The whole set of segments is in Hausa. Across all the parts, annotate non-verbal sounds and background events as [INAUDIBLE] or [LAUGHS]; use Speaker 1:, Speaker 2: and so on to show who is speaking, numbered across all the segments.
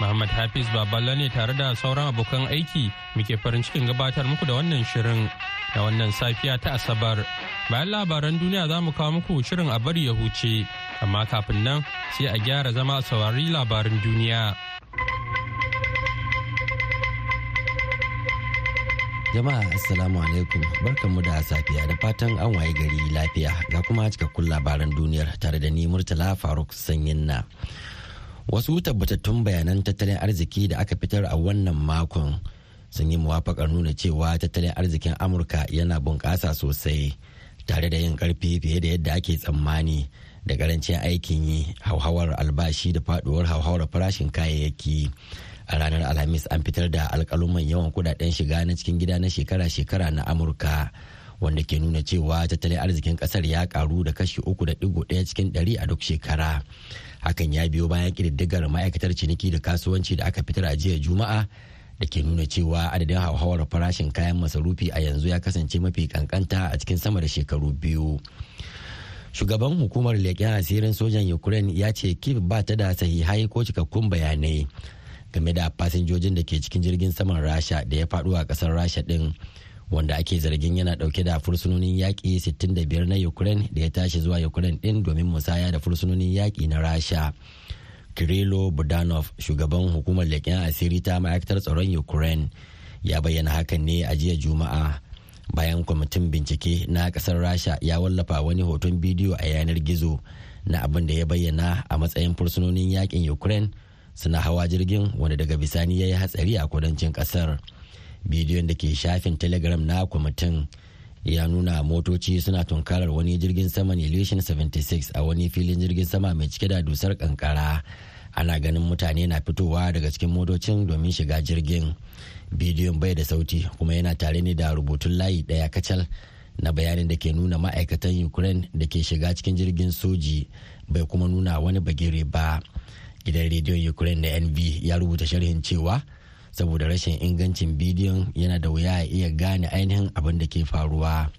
Speaker 1: Muhammad Hafiz Baballa ne tare da sauran abokan aiki muke farin cikin gabatar muku da wannan shirin da wannan safiya ta Asabar. Bayan labaran duniya za mu kawo muku shirin a bari ya huce, amma kafin nan sai a gyara zama a saurari labaran duniya.
Speaker 2: Jama'a Assalamu alaikum barkanmu da safiya da fatan an waye gari lafiya ga kuma cikakkun labaran duniyar tare da ni Murtala Faruk Sanyin na. Wasu tabbatattun bayanan tattalin arziki da aka fitar a wannan makon sun yi muwafakar nuna cewa tattalin arzikin amurka yana bunƙasa sosai tare da yin ƙarfi fiye da yadda ake tsammani da ƙarancin aikin yi hauhawar albashi da faduwar hauhawar farashin kayayyaki. A ranar alhamis an fitar da alkaluman yawan kuɗaɗen shiga na cikin gida na shekara-shekara na amurka wanda ke nuna cewa tattalin arzikin ƙasar ya karu da kashi uku da ɗigo ɗaya cikin ɗari a duk shekara. Hakan ya biyo bayan ƙididdigar ma'aikatar ciniki da kasuwanci da aka fitar a jiya juma'a da ke nuna cewa adadin hauhawar farashin kayan masarufi a yanzu ya kasance mafi kankanta a cikin sama da shekaru biyu. Shugaban hukumar leƙen asirin sojan ukraine ya ce kiev ba ta da sahihai ko cikakkun bayanai game da fasinjojin da ke cikin jirgin saman rasha da ya faɗo a ƙasar rasha ɗin. Wanda ake zargin yana ɗauke da fursunonin yaƙi 65 na ukraine da ya tashi zuwa ukraine din domin musaya da fursunonin yaƙi na rasha kirilo budanov shugaban hukumar leƙen asiri ta ma'aikatar tsaron ukraine ya bayyana hakan ne a jiya juma'a bayan kwamitin bincike na ƙasar rasha ya wallafa wani hoton bidiyo a yanar gizo na abin da ya bayyana a matsayin fursunonin yaƙin ukraine suna hawa jirgin wanda daga bisani ya yi hatsari a kudancin ƙasar. Bidiyon da ke shafin telegram na kwamitin ya nuna motoci suna tunkarar wani jirgin sama ne 76 a wani filin jirgin sama mai cike da dusar kankara. Ana ganin mutane na fitowa daga cikin motocin domin shiga jirgin. Bidiyon bai da sauti kuma yana tare ne da rubutun layi ɗaya kacal na bayanin da ke nuna ma'aikatan ukraine da ke shiga cikin jirgin soji bai kuma nuna wani bagire ba. Gidan rediyon ukraine na nv ya rubuta sharhin cewa saboda rashin ingancin bidiyon yana da wuya a iya gane ainihin abin da ke faruwa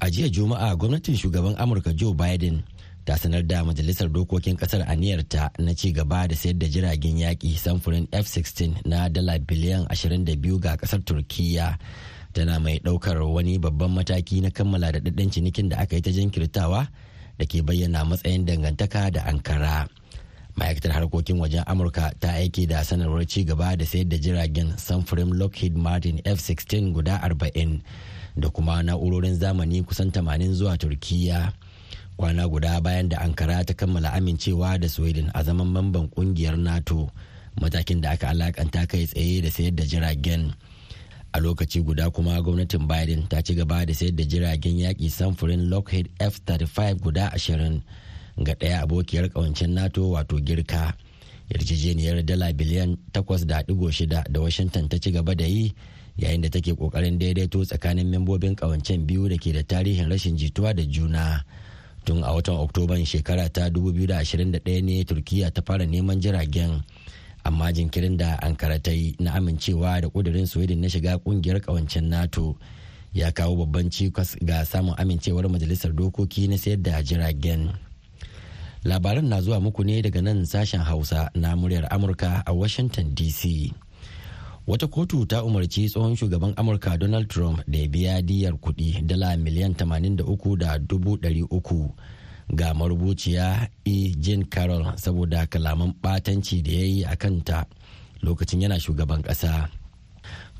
Speaker 2: a jiya juma'a gwamnatin shugaban amurka joe biden ta sanar da majalisar dokokin ƙasar aniyarta na ci gaba da sayar da jiragen yaƙi samfurin f-16 na dala biliyan 22 ga ƙasar turkiya tana mai ɗaukar wani babban mataki na kammala da cinikin da aka yi ta jinkirtawa da ke bayyana matsayin dangantaka da ankara. Ma'aikatar harkokin wajen amurka ta aiki da sanarwar ci gaba da sayar da jiragen samfurin lockheed martin f-16 guda 40 da kuma na'urorin zamani kusan 80 zuwa turkiya kwana guda bayan da ankara ta kammala amincewa da sweden a zaman mamban ƙungiyar nato matakin da aka alakanta kai tsaye da sayar da jiragen. A lokaci guda kuma gwamnatin biden ta ci gaba da sayar da jiragen yaƙi samfurin lockheed f-35 guda 20 ga ɗaya abokiyar ƙawancen nato wato girka. Yarjejeniyar dala biliyan 8.6 da washington ta ci gaba da yi yayin da take ƙoƙarin daidaito tsakanin membobin ƙawancen biyu da ke da tarihin rashin jituwa da juna. Tun a watan oktoban shekara ta 2021 ne turkiya ta fara neman jiragen. Amma jinkirin da ankara ta yi na amincewa da kudurin sweden na shiga ƙungiyar kawancen nato ya kawo babban cikas ga samun amincewar majalisar dokoki na sayar da jiragen. Labaran na zuwa muku ne daga nan sashen hausa na muryar amurka a washington dc wata kotu ta umarci tsohon shugaban amurka donald trump da ya biya diyar kuɗi dala miliyan 83,300 ga marubuciya e. Jean carroll saboda kalaman batanci da ya yi a kanta lokacin yana shugaban kasa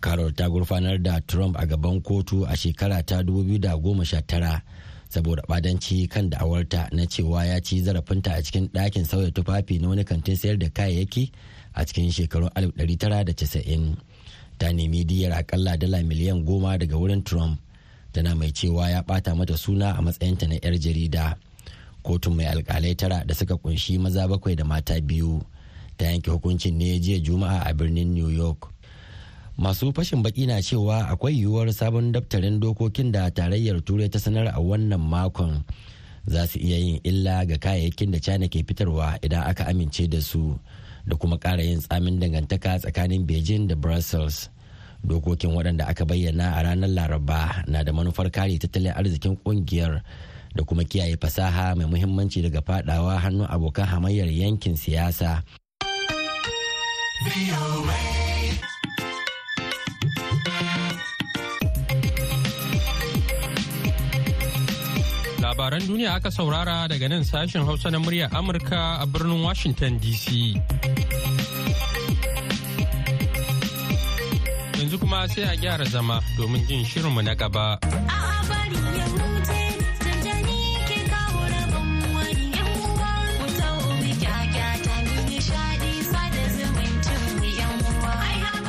Speaker 2: carroll ta gurfanar da trump a gaban kotu a shekara ta 2019 saboda badanci kan da'awarta na cewa ya ci zarafinta a cikin ɗakin sauya tufafi na wani kantin sayar da kayayyaki a cikin shekarun 1990 ta nemi diyar akalla dala miliyan goma daga wurin trump tana mai cewa ya bata mata suna a matsayinta na 'yar jarida. Kotun mai alkalai tara da suka ƙunshi maza bakwai da mata biyu ta yanke hukuncin ne jiya juma'a a birnin new york.
Speaker 3: Masu fashin baki na cewa akwai yiwuwar sabon daftarin dokokin da tarayyar turai ta sanar a wannan makon za su iya yin illa ga kayayyakin da china ke fitarwa idan aka amince da su da kuma ƙara yin tsamin dangantaka tsakanin beijing da brussels dokokin waɗanda aka bayyana a ranar laraba na da manufar kare tattalin arzikin ƙungiyar da kuma kiyaye fasaha mai muhimmanci daga fadawa hannun abokan hamayyar yankin siyasa.
Speaker 1: Labaran duniya aka saurara daga nan sashen Hausa na muryar Amurka a birnin Washington DC. Yanzu kuma sai a gyara zama domin jin shirinmu na gaba.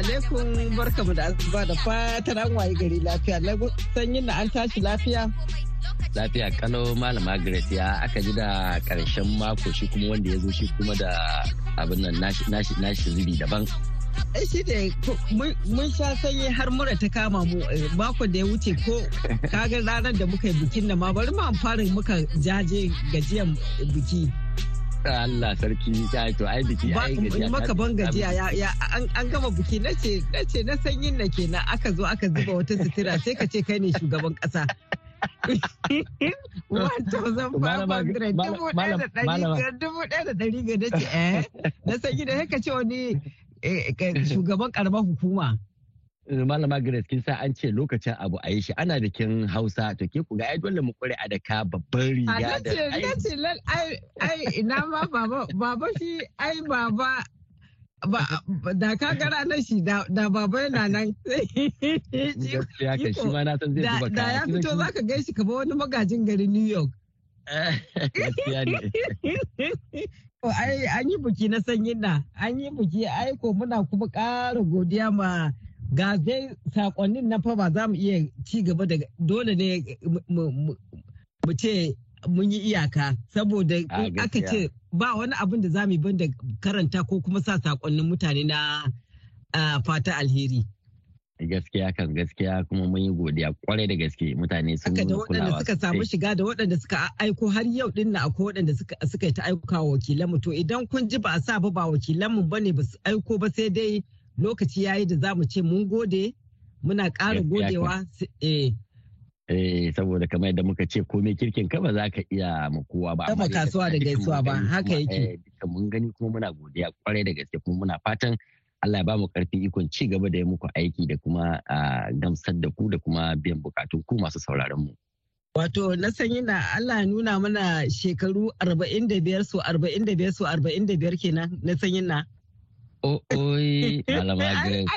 Speaker 4: Alaikum barkamu da asuba da fatan an waye gari lafiya na sanyin na an tashi lafiya.
Speaker 3: Lafiya kano Malam Margaret ya aka ji da ƙarshen mako shi kuma wanda ya zo shi kuma da abin nan nashi zubi daban.
Speaker 4: ai shi da mun sha sanyi har mura ta kama mu eh, mako da ya wuce ko [LAUGHS] kaga ranar da muka yi bikin na ma bari mu fara muka jaje gajiyan biki.
Speaker 3: Allah sarki ya to ai biki ai gajiya
Speaker 4: maka ban gajiya ya an gama biki na ce na ce na sanyin na kenan aka zo aka zuba wata sutura sai ka ce kai ne shugaban kasa [LAUGHS] dubu ɗaya da ɗari ga ce eh? Na sanyi da ka ce wani eh, shugaban karamar hukuma.
Speaker 3: Malama Grace kin sa an ce lokacin abu a yi shi. Ana bikin Hausa. To ke ku ga ai dole mu kware a daka babban riga
Speaker 4: da ai ai ai ina ma baba baba shi ai baba da ka gara na shi da baba yana nan. [LAUGHS]
Speaker 3: Gaskiya ka shi ma na san zai zuba
Speaker 4: da ya fito zaka gaishe kamar wani magajin gari New York. [LAUGHS]
Speaker 3: Gaskiya ne. [LAUGHS]
Speaker 4: Ai an yi buki na sanyin na. An yi buki ai ko muna kuma ƙara godiya ma ga dai sakonnin na fa ba za mu iya ci gaba da dole ne mu ce mun yi iyaka. Saboda aka ce ba wani abin da za mu yi da karanta ko kuma sa sakonnin mutane na fata alheri.
Speaker 3: gaskiya kan gaskiya kuma mun yi godiya ƙwarai da gaske. Mutane sun
Speaker 4: yi kulawa da waɗanda suka samu shiga da waɗanda suka aiko har yau din na akwai waɗanda suka yi ta aika wa wakilanmu. To idan kun ji ba a sa ba ba wakilanmu ba ne ba su aiko ba sai dai lokaci yayi da za mu ce mun gode muna ƙara godewa
Speaker 3: eh Eh, saboda kamar yadda muka ce komai kirkin ka ba za ka iya mu kowa ba.
Speaker 4: Amma kasuwa da gaisuwa ba haka yake.
Speaker 3: Eh, mun gani kuma muna godiya ƙwarai da gaske kuma muna fatan Allah ya ba mu ƙarfin ikon ci gaba da yi muku aiki da kuma gamsar da ku da kuma biyan bukatun ku masu sauraron mu.
Speaker 4: Wato na sanyi na Allah nuna mana shekaru 45 so 45 so 45 kenan na sanyi na.
Speaker 3: Oi, [LAUGHS] malama Grace.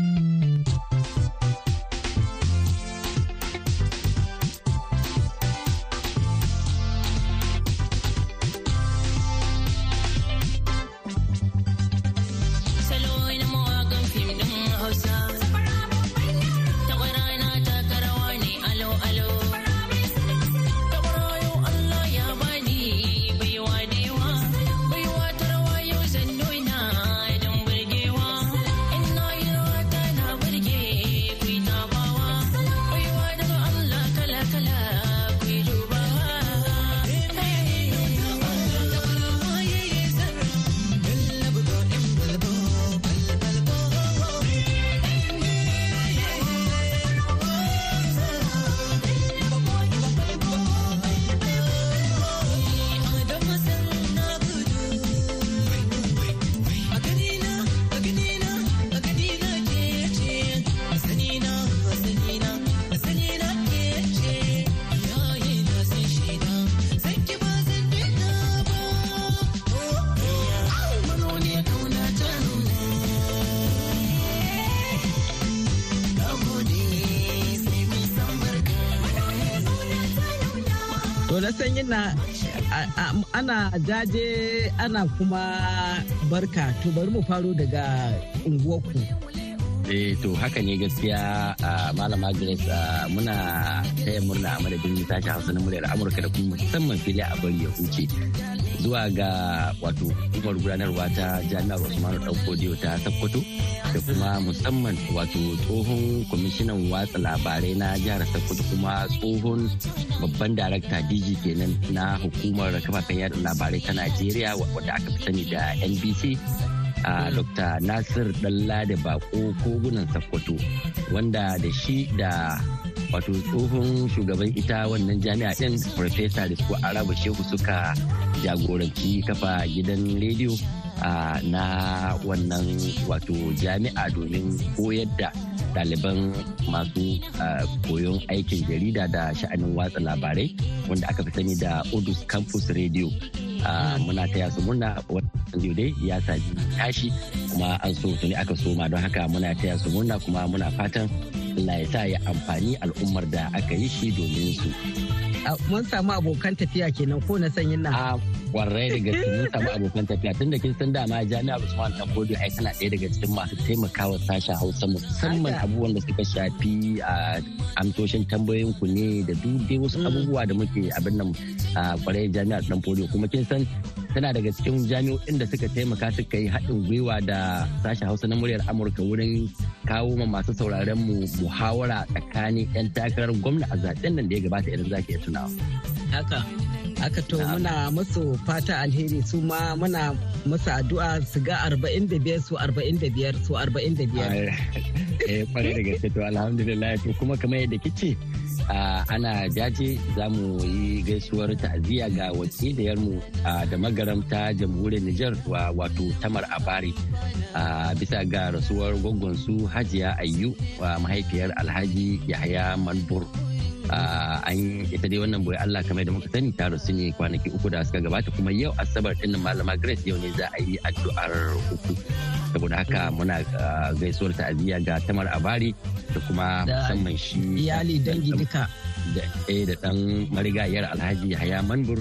Speaker 3: [LAUGHS] [LAUGHS]
Speaker 4: ana jaje ana kuma barka to bari mu faro daga unguwarku.
Speaker 3: eh to haka ne gaskiya malama grace muna taya murna a madadin sashen hausa na muryar amurka da kuma musamman fili a bari ya huce zuwa ga wato hukumar gudanarwa ta jami'ar usmanu dan kodiyo ta sokoto da kuma musamman wato tsohon kwamishinan watsa labarai na jihar sokoto kuma tsohon babban darakta dg kenan na hukumar kafafen yada labarai ta najeriya wadda aka fi sani da nbc a dr nasir dalla da bako kogunan sokoto wanda da shi da wato tsohon shugaban ita wannan jami'a din farfesa da su araba shehu suka jagoranci kafa gidan rediyo na wannan wato jami'a domin koyar da ɗaliban masu koyon aikin jarida da sha'anin watsa labarai wanda aka fi sani da odus campus radio. Muna taya su murna wannan dai ya sami tashi kuma an so tuni aka soma. Don haka muna taya su murna kuma muna fatan Allah ya sa ya amfani al'ummar da aka yi shi domin su.
Speaker 4: mun samu abokan tafiya kenan ko na sanyin nan.
Speaker 3: A ƙwarai da gaske mun samu abokan tafiya tun da kin san dama jami'ar Usman Dan Bodo ai tana ɗaya daga cikin masu taimakawa sashen Hausa musamman abubuwan da suka shafi a amtoshin tambayoyin ku ne da duk dai wasu abubuwa da muke abin nan a ƙwarai jami'ar Dan Bodo kuma kin san tana daga cikin jami'o'in da suka taimaka suka yi haɗin gwiwa da sashen Hausa na muryar Amurka wurin kawo ma masu sauraren mu muhawara tsakanin 'yan takarar gwamna a zaɓen nan da ya gabata idan zaki iya tunawa.
Speaker 4: Haka. Haka to muna musu fata alheri su ma muna musu addu'a su ga 45 su 45 su 45.
Speaker 3: Eh ƙwarai da gaske to alhamdulillah to kuma kamar yadda kice ana jaje za mu yi gaisuwar ta'aziyya ga wakiliyarmu da magaramta jamhuriyar Nijar wato Tamar Abari bisa ga rasuwar su Hajiya Ayyu mahaifiyar Alhaji Yahaya Manbur. An ita dai wannan ɓoye Allah kamar da muka sani ta rasu ne kwanaki uku da suka gabata kuma yau asabar din malama Grace yau ne za a yi addu'ar uku saboda haka muna gaisuwar ta'aziyya ga Tamar Abari da kuma musamman shi
Speaker 4: iyali dangi duka
Speaker 3: da da dan marigayar Alhaji Yahaya Manbur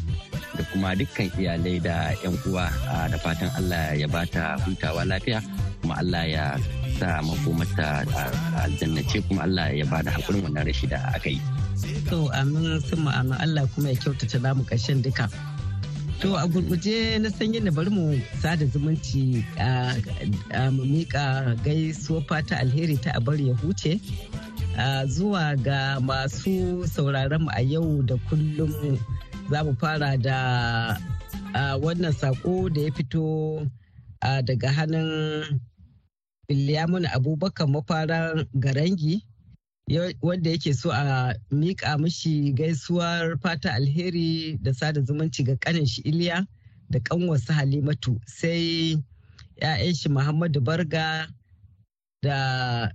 Speaker 3: da kuma dukkan iyalai da yan uwa da fatan Allah ya bata hutawa lafiya kuma Allah ya sa makomata aljannace kuma Allah ya ba da hakurin wannan rashi da aka yi.
Speaker 4: To amin sun ma'ana Allah kuma ya kyautata namu ƙarshen duka. To a gurguje na san yadda bari mu sada zumunci a mu miƙa gaisuwa fata alheri ta a bari ya huce. Zuwa ga masu sauraron mu a yau da kullum za mu fara da wannan sako da ya fito daga hannun Bilyamun Abubakar mafaran Garangi. Wanda yake so a miƙa mishi gaisuwar fata alheri da sada zumunci ga kanin shi iliya da kanwarsa halimatu sai 'ya'yan shi Muhammadu Barga da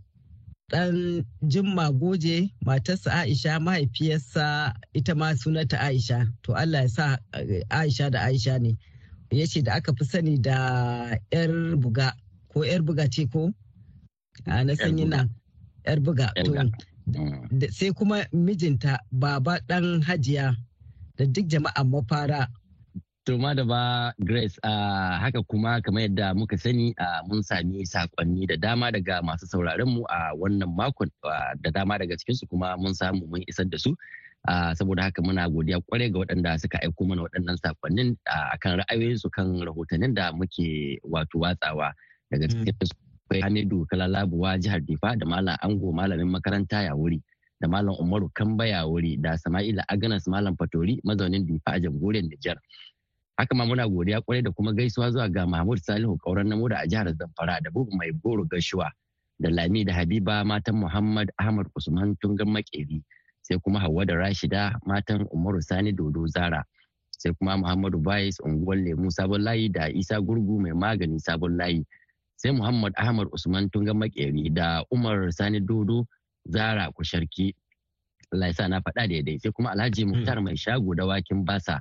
Speaker 4: ɗan Jimma Goje matarsa Aisha mahaifiyarsa ita ma sunanta Aisha. To Allah ya sa eh, Aisha da Aisha ne. Ya ce da aka fi sani da 'yar buga ko 'yar buga ce ko? Na sanyi na 'yar buga. To sai kuma mijinta baba ɗan hajiya da duk jama'an mafara
Speaker 3: To da ba Grace uh, haka kuma kamar yadda muka sani uh, mun sami saƙonni da dama daga masu sauraron mu a uh, wannan makon da dama daga cikinsu kuma mun samu mun isar da su. saboda haka muna godiya ƙwarai ga waɗanda suka aiko mana waɗannan sakonnin akan ra'ayoyinsu kan rahotannin da muke wato watsawa daga mm. Akwai Hamidu Kalalabuwa jihar Difa da Malam Ango malamin makaranta ya wuri da Malam Umaru Kamba ya wuri da Sama'ila Aganas Malam Fatori mazaunin Difa a jamhuriyar Nijar. haka ma muna godiya ƙwarai da kuma gaisuwa zuwa ga mahmud salihu kauran namo da a jihar zamfara da bugu mai goro gashuwa da lami da habiba matan muhammad ahmad usman tungan makeri sai kuma hauwa da rashida matan umaru sani dodo zara sai kuma muhammadu bayis unguwar lemu sabon layi da isa gurgu mai magani sabon layi sai muhammad ahmad usman tungan makeri da umar sani dodo zara kusharki. Allah ya sa na faɗa daidai. Sai kuma alhaji muktar mai shago da wakin basa.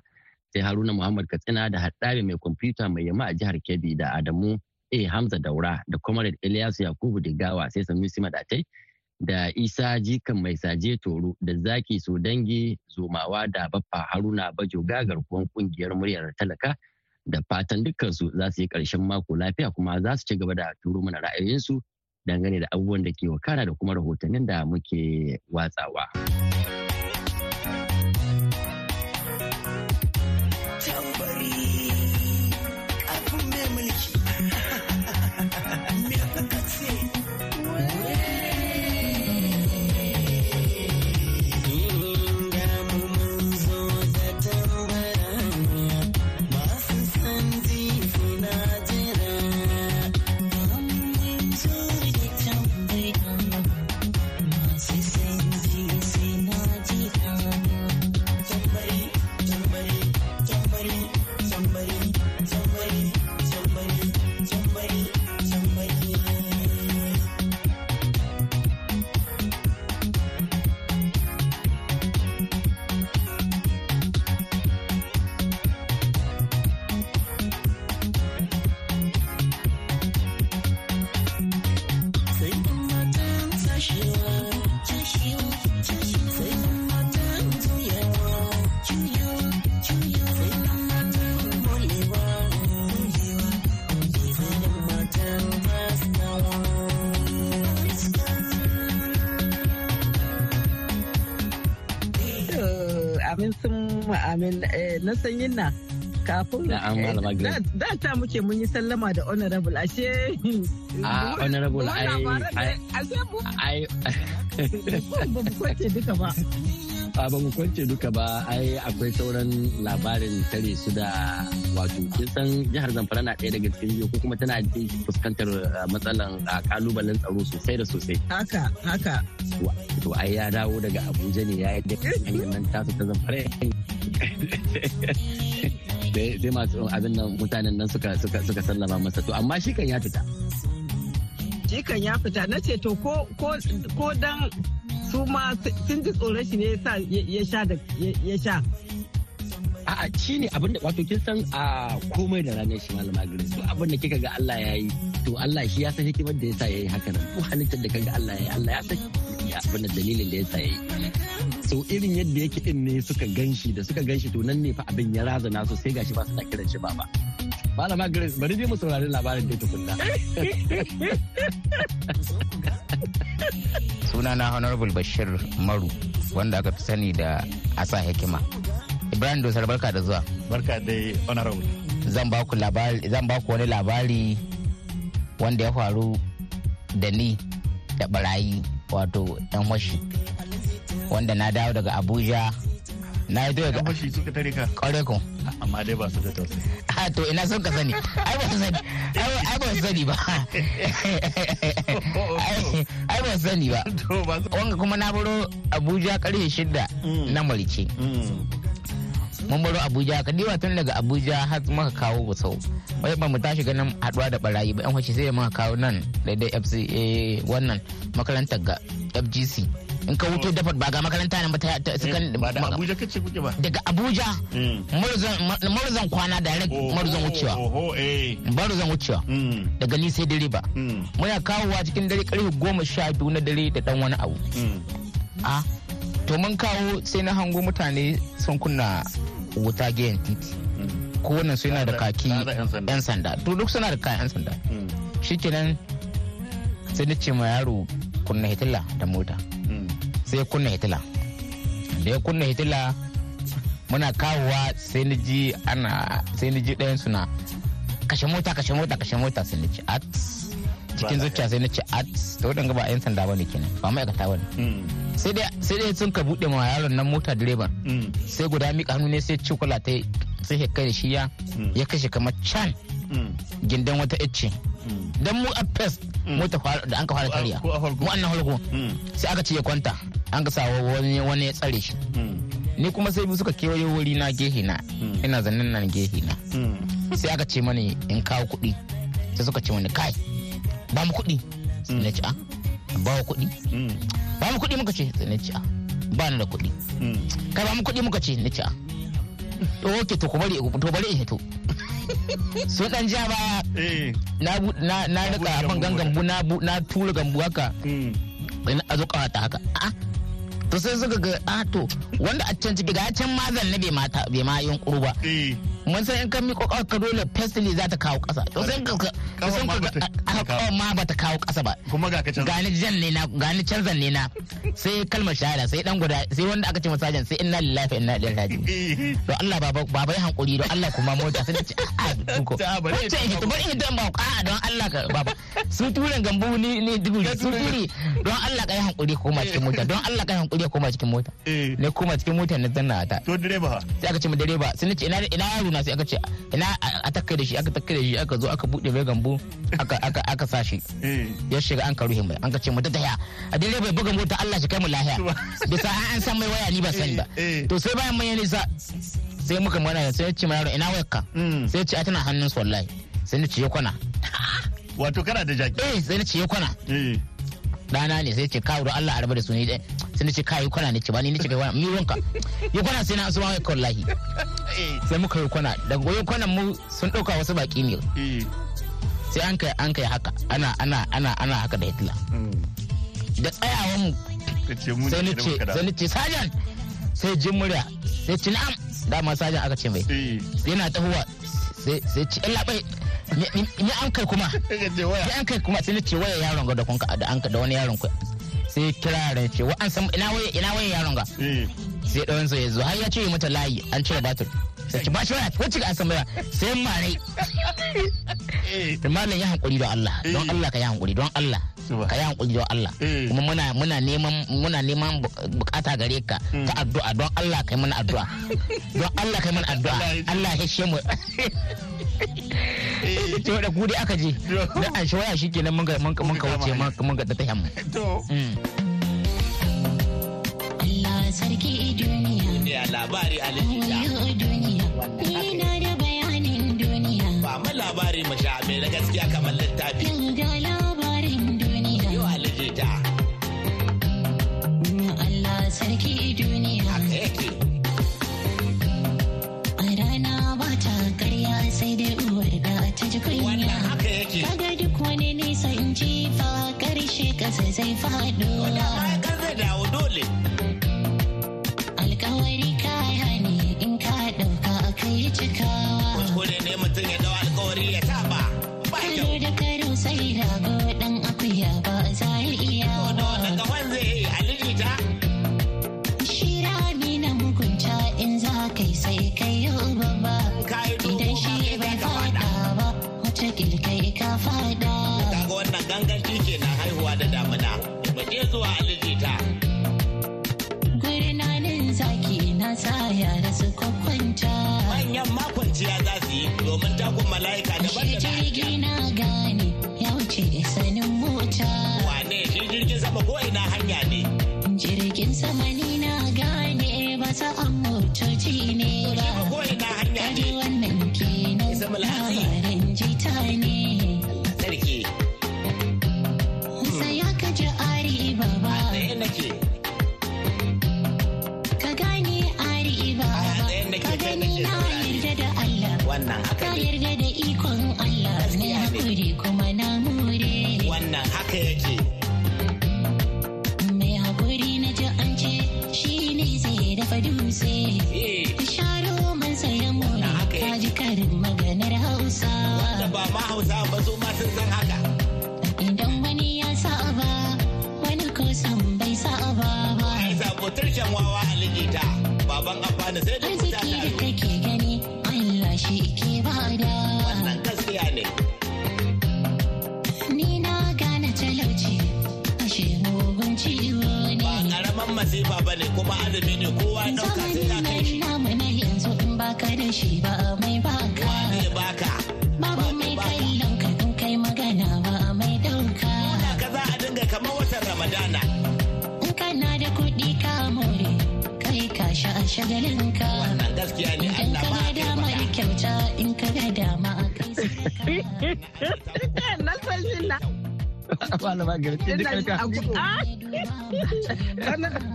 Speaker 3: Sai haruna muhammad katsina da haɗari mai kwamfuta mai yamma a jihar kebbi da adamu a. Hamza daura da comrade ilyasu yakubu digawa sai sanusi madatai da isa jikan mai saje toro da zaki so dangi zomawa da baffa haruna bajo gagar kuwan ƙungiyar muryar talaka da fatan dukkansu za su yi ƙarshen mako lafiya kuma za su ci gaba da turo mana ra'ayoyinsu dangane da abubuwan da ke wakana da kuma rahotannin da muke watsawa.
Speaker 4: Amin. Eh, na sanyin na. Kafin eh, da ta muke mun yi sallama da honorable ashe
Speaker 3: a ah, honorable ai ai [LAUGHS]
Speaker 4: ba mu ƙwace duka ba.
Speaker 3: A ba mu kwance duka ba. Ai akwai sauran labarin tare su da wato kin san jihar zamfara na ɗaya daga cikin ko kuma tana fuskantar ah, matsalan ah, kalubalen tsaro sosai da sosai.
Speaker 4: Haka haka.
Speaker 3: To ai ya dawo daga abuja ne ya yi da hanyar nan tasu ta zamfara. Dai masu abin nan mutanen nan suka suka sallama masa. To amma shi kan ya fita.
Speaker 4: Shi kan ya fita. Na ce to ko ko dan su ma sun ji tsoron shi ne ya sha ya sha.
Speaker 3: A'a shi ne abin da wato kin san a komai da ranar shi malama gari to abin da kika ga Allah ya yi to Allah shi ya san hikimar da yasa yayi haka nan. Ko halittar da kaga Allah ya yi Allah ya san abin da dalilin da yasa yayi so irin yadda yake din ne suka gan shi da suka gan shi to nan ne fa abin ya razana so sai gashi ba su kiran shi baba malama grace bari dai mu saurari labarin da tukunna. [LAUGHS]
Speaker 5: Sunana honorable bashir maru wanda aka fi sani da asa hikima ibrahim dosar barka da zuwa.
Speaker 6: Barka dai honorable.
Speaker 5: Zan ba ku labari zan ba ku wani labari wanda ya faru da ni da barayi wato yan washi. Wanda na dawo daga abuja. Na yi daga
Speaker 6: abuja suka tare ka?
Speaker 5: Kun
Speaker 6: amma dai ba su da tausayi.
Speaker 5: A [LAUGHS] to ina son ka sani. Ai ba su sani. Ai ba su sani ba. Ai ba su sani ba. Wanga kuma na baro abuja ƙarfe shida mm. na marice mm. mun baro abuja ka diba tun daga abuja har muka kawo gusau. Wai ba mu tashi ganin haɗuwa da barayi ba. Yan fashi sai da muka kawo nan daidai fca wannan makarantar ga fgc in ka wuce dafa ba ga makaranta nan ba ta sukan
Speaker 6: ba da abuja kace kuke ba?
Speaker 5: Daga abuja
Speaker 6: Mm.
Speaker 5: marzan kwana direct marzan wucewa.
Speaker 6: oho eh.
Speaker 5: Marzan wucewa.
Speaker 6: Mm.
Speaker 5: daga ni sai direba.
Speaker 6: Mm.
Speaker 5: muna kawowa cikin dare ƙarfe goma sha biyu na dare da dan wani abu. A to mun kawo sai na hango mutane sun kunna wuta gehen titi. Kowanne su yana da kaki
Speaker 6: 'yan sanda.
Speaker 5: to duk suna da kayan 'yan sanda. Shikenan sai na ce ma yaro kunna hitila da mota. Sai kunna hitila. Da ya kunna hitila muna kawowa sai na ji ana sai na ji ɗayan suna kashe mota kashe mota kashe mota sai na ce at. Cikin zuciya sai na ce at. To wadanda ba 'yan sanda ba ne kenan ba ma'aikata ba ne.
Speaker 6: Mm.
Speaker 5: sai dai sai dai sun ka buɗe ma yaron nan mota direban.
Speaker 6: Mm.
Speaker 5: sai guda mika hannu ne sai cikula ta sai ya kai shi ya
Speaker 6: Mm.
Speaker 5: ya kashe kamar can gindan wata icce dan mu a fes mota da an ka fara karya. mu annan harko sai aka ce ya kwanta. An ka sa wani wani ya tsare shi.
Speaker 6: Mm.
Speaker 5: ni kuma sai biyu suka kewaye wuri na gehe na.
Speaker 6: Mm.
Speaker 5: ina zannin nan gehe na.
Speaker 6: Mm.
Speaker 5: sai aka ce mani in kawo kuɗi. Sai suka ce mani kai ba mu kuɗi. Sai na ce a ba wa kuɗi. Ba mu kuɗi muka ce. Sai na ce a ba ni da kuɗi. Kai ba mu kuɗi muka ce. Na ce a to oke to ku bari to bari in hito. [LAUGHS] Sun dan ja baya
Speaker 6: Eh.
Speaker 5: na na na
Speaker 6: Ka riƙa
Speaker 5: abin
Speaker 6: gambu
Speaker 5: gan gambu na tura gambu haka. A zo ƙawata haka. A to sai suka ga a to wanda a can ciki ga can bai mata bai ma yunkuru ba
Speaker 6: Eh.
Speaker 5: Mun san in kan kawai ka dole festily za ta kawo ƙasa. To ka
Speaker 6: ma
Speaker 5: ka
Speaker 6: bata
Speaker 5: ga a-
Speaker 6: kawo.
Speaker 5: ƙasa ba.
Speaker 6: Kuma ga ka can.
Speaker 5: Gani jan ne na gani canzan ne na. Sai kalmar shahada sai dan guda sai wanda aka ce masa jan sai inna lillahi inna ilaihi raji'un. [LAUGHS] Don Allah baba baba ya hankuri don Allah kuma mota sai ce a duko.
Speaker 6: Ta ya
Speaker 5: sai hito bari hito ba a don Allah ka baba su turen gambu ni ni duguri su turi don Allah ka yi hankuri ko koma cikin mota don Allah ka yi hankuri ko koma cikin mota.
Speaker 6: Eh.
Speaker 5: ne koma cikin mota na zanna ta.
Speaker 6: To direba
Speaker 5: sai aka ce mu direba sai nace ina ina yaro na sai aka ce ina a- takkai da shi aka takkai da shi aka zo aka buɗe mai gambu aka aka aka sa shi.
Speaker 6: Eh.
Speaker 5: ya shiga an karuhin mai an ka ce mu taya a direba ya buga mota Allah shi kai mu lahiya. Bisa an an san mai waya ni ba sani ba.
Speaker 6: Eh, eh.
Speaker 5: to sai bayan mun yi nisa sai muka mana sai ya ce ma yaro ina wayar ka
Speaker 6: Mm.
Speaker 5: sai ya ce a tana hannun su wallahi. Sai ni ce ya kwana.
Speaker 6: Wato kana da jaki?
Speaker 5: Eh sai ni ce ya kwana.
Speaker 6: Eh.
Speaker 5: Dana ne sai ce kawo da Allah a rabu da su ni dai sai ni ce kai kwana. Ne ce ba ni ni ce kai kwana. Mi wanka. Ya kwana sai na asuma wayar ka wallahi.
Speaker 6: Eh.
Speaker 5: sai muka yi kwana. Daga goyon kwanan mu sun ɗauka wasu baki ne.
Speaker 6: Eh.
Speaker 5: sai an kai an kai haka. Ana ana ana ana haka da Hitler. Da tsayawan mu sai
Speaker 6: ne
Speaker 5: ni
Speaker 6: da
Speaker 5: ce
Speaker 6: muka da.
Speaker 5: sai ni ce sajan. Sai jin murya. Sai ci na'am. Dama sajan aka ce mai.
Speaker 6: Eh.
Speaker 5: yana tahowa. Sai sai ci illa bai ni an kai kuma?
Speaker 6: Ce
Speaker 5: ni an kai kuma? Sai ni ce waya yaron ga da kun ka da an da wani yaron ku. Sai kira yaron ce wa an san ina waya ina waya yaron ga?
Speaker 6: Eh.
Speaker 5: sai ɗayan sa ya zo har ya ce mata layi an cire batir. Sai ba shi waya wacce an san waya? Sai mare
Speaker 6: Eh.
Speaker 5: da malam ya hankuri don Allah. Don. Allah ka yi hankuri don Allah. Ka yi hankuri don Allah.
Speaker 6: Eh.
Speaker 5: kuma muna muna neman muna neman bu- buƙata gare ka ta addu'a. Don Allah kai mana addu'a. Don Allah kai mana addu'a.
Speaker 6: Allah ya.
Speaker 5: Allah ya shi mu. [LAUGHS] [LAUGHS] to da ku dai aka je da an shi waya shikenan mun ga mun ka mun ka wuce mun ka- mun ga ta tahiyan mu [LAUGHS]
Speaker 6: To.
Speaker 5: Mm.
Speaker 7: Allah sarki duniya.
Speaker 8: Ya labari.
Speaker 7: Ina da bayanin duniya.
Speaker 8: Ba mu labari mu sha mai na gaskiya kamar littafi.
Speaker 7: Yau ga labarin
Speaker 8: Yau
Speaker 7: duniya.
Speaker 8: alijita.
Speaker 7: Allah sarki duniya.
Speaker 8: Haka yake. Wanda ma kan zai dawo dole.
Speaker 7: Alkawari kaya ne in ka ɗauka kai cikawa.
Speaker 8: Kuskure ne mutum ya dawo alkawari ya saba. Ba
Speaker 7: Kano
Speaker 8: kyau.
Speaker 7: da karo sai rago dan akuya ba za ya iya
Speaker 8: Da wannan
Speaker 7: ba.
Speaker 8: gawan zai yi alijita.
Speaker 7: Shi rami na mugunta in za kai sai kai yau babba.
Speaker 8: Ka
Speaker 7: Idan shi
Speaker 8: kai
Speaker 7: bai
Speaker 8: ka faɗa.
Speaker 7: ba, wata kai ka.
Speaker 8: Kaga wannan damuna. Zuwa alijita.
Speaker 7: Gurnanin zaki na sa yara su kwakwanta.
Speaker 8: Manyan makwanciya za su yi domin takun mala'ika daban da na
Speaker 7: yarda da ikon Allah. Na haƙuri kuma na more.
Speaker 8: Wannan haka yake.
Speaker 7: Mai haƙuri na ji an ce shi ne zai dafa dutse.
Speaker 8: Eh.
Speaker 7: Sharo man sayan more.
Speaker 8: Yake.
Speaker 7: ji karin maganar hausa.
Speaker 8: Da ba ma hausa ba su ma sun san haka.
Speaker 7: Idan wani ya saba wani ko san bai ba
Speaker 8: ai sabo turshen wawa baban sai da taro masifa ba ne kuma azumi ne kowa ya ɗauka sai ya kai shi.
Speaker 7: Namu na yanzu in baka da shi ba mai baka
Speaker 8: zai baka.
Speaker 7: Babu mai kallon ka in kai magana ba mai ɗauka
Speaker 8: ka. Za a dinga kamar watan ramadana.
Speaker 7: In kana da kuɗi ka more kai ka sha shagalinka
Speaker 8: wannan gaskiya ne
Speaker 7: idan
Speaker 8: Allah
Speaker 7: ka
Speaker 8: ma
Speaker 7: ga
Speaker 8: ya
Speaker 7: dama
Speaker 8: faɗa.
Speaker 7: kyauta in ka ga dama kai [LAUGHS]
Speaker 3: malama garci da
Speaker 4: kar
Speaker 3: ka
Speaker 4: Ah,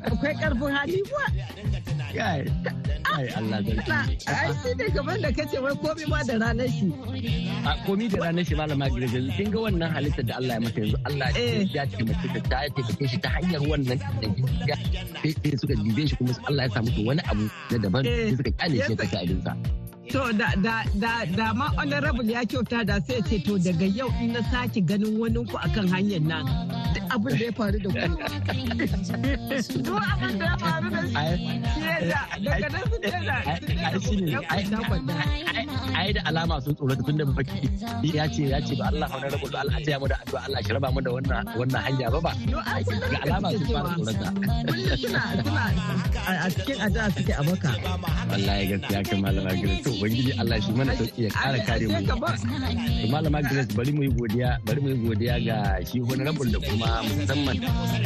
Speaker 4: akwai ƙarfin hali. Kuwa
Speaker 3: kai kai Allah garci
Speaker 4: ai shi ne gaban da kace wai komai ma da ranar shi.
Speaker 3: A komi da ranar shi malama garci kin ga wannan halitta da Allah ya mata yanzu Allah
Speaker 4: Eh.
Speaker 3: ya taimake ta ta ya taimake shi ta hanyar wannan da ya sai suka dibe shi kuma Allah ya sa musu wani abu na daban
Speaker 4: Eh.
Speaker 3: suka ƙyale shi ya tafi abinsa
Speaker 4: To da da da da ma honorable ya kyauta da sai ce to daga yau in na sake ganin wani ku akan hanyar nan duk abin da ya faru da ku. Duk abin da ya faru da shi da daga nan su daina
Speaker 3: ai da alama sun tsorata tun da baki. Ya ce ya ce ba Allah rabu da Allah ya mu da addu'a Allah shi raba mu da wannan wannan hanya ba ba. Ga alama sun fara tsorata.
Speaker 4: suna suna a- cikin addu'a suke a maka.
Speaker 3: wallahi gaskiya kan malama to ubangiji Allah shi mana sauƙi ya kara kare mu to malama Grace bari mu yi godiya bari mu yi godiya ga shi honorable da kuma musamman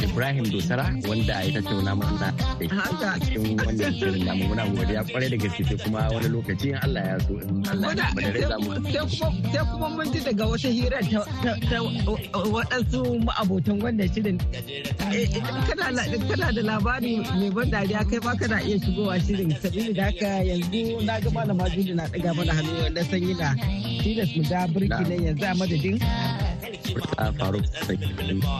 Speaker 3: Ibrahim Dosara wanda ya tattauna mana da
Speaker 4: Haka.
Speaker 3: cikin wannan shirin namu muna godiya ƙwarai da gaske sai kuma wani lokaci in Allah ya so in Allah ya ba da za mu
Speaker 4: sai kuma mun ji daga wata hira ta waɗansu ma'abotan wannan shirin. Eh, kana da labari mai ban dariya kai ma kana iya shigowa shirin sabili da haka yanzu na ga malama Juli na ɗaga mana hannu wanda sanyi na. Tilas mu ga birki nan yanzu a madadin.
Speaker 3: Furta Faruk sai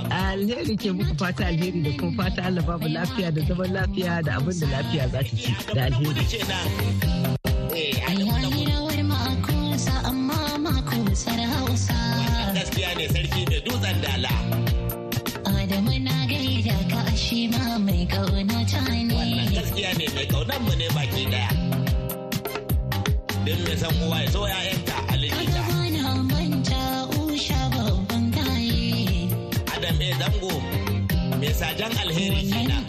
Speaker 4: alheri ke muku fata alheri da kuma fata Allah babu lafiya da zaman lafiya da abin da lafiya za ta ci. Da alheri.
Speaker 8: kenan
Speaker 7: Ayayi rawar makusa amma makusar hausa
Speaker 8: gaskiya ne sarki mai dutsen dala.
Speaker 7: Adamu na gaida ka shi ma mai ƙauna ta
Speaker 8: wannan
Speaker 7: ne
Speaker 8: gaskiya ne mai kaunan mu ne baki ɗaya. Din mai san uwa ya so ya'yanta a likita. Adam mai zango mai sajan alheri kenan?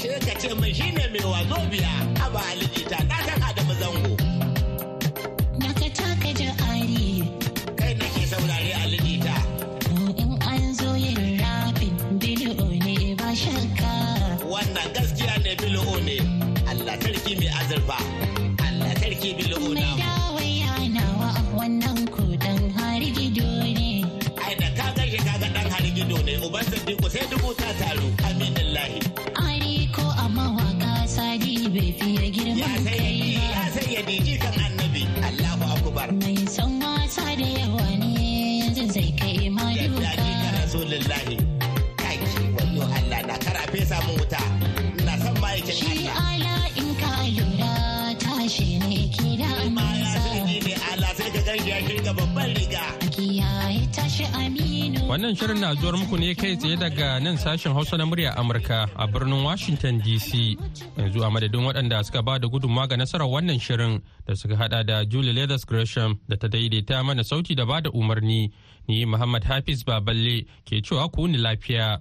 Speaker 8: sai ka ce mai shine mai wazo biya. A likita na san adamu zango Allah
Speaker 1: Wannan shirin na zuwar muku ne kai tsaye daga nan sashen Hausa na murya Amurka a birnin Washington DC. Yanzu a madadin waɗanda suka ba da gudunmawa ga nasarar wannan shirin da suka hada da Julie Leathers Gresham da ta daidaita mana sauti da ba da umarni. Ni Muhammad Hafiz Baballe ke cewa ku ni lafiya.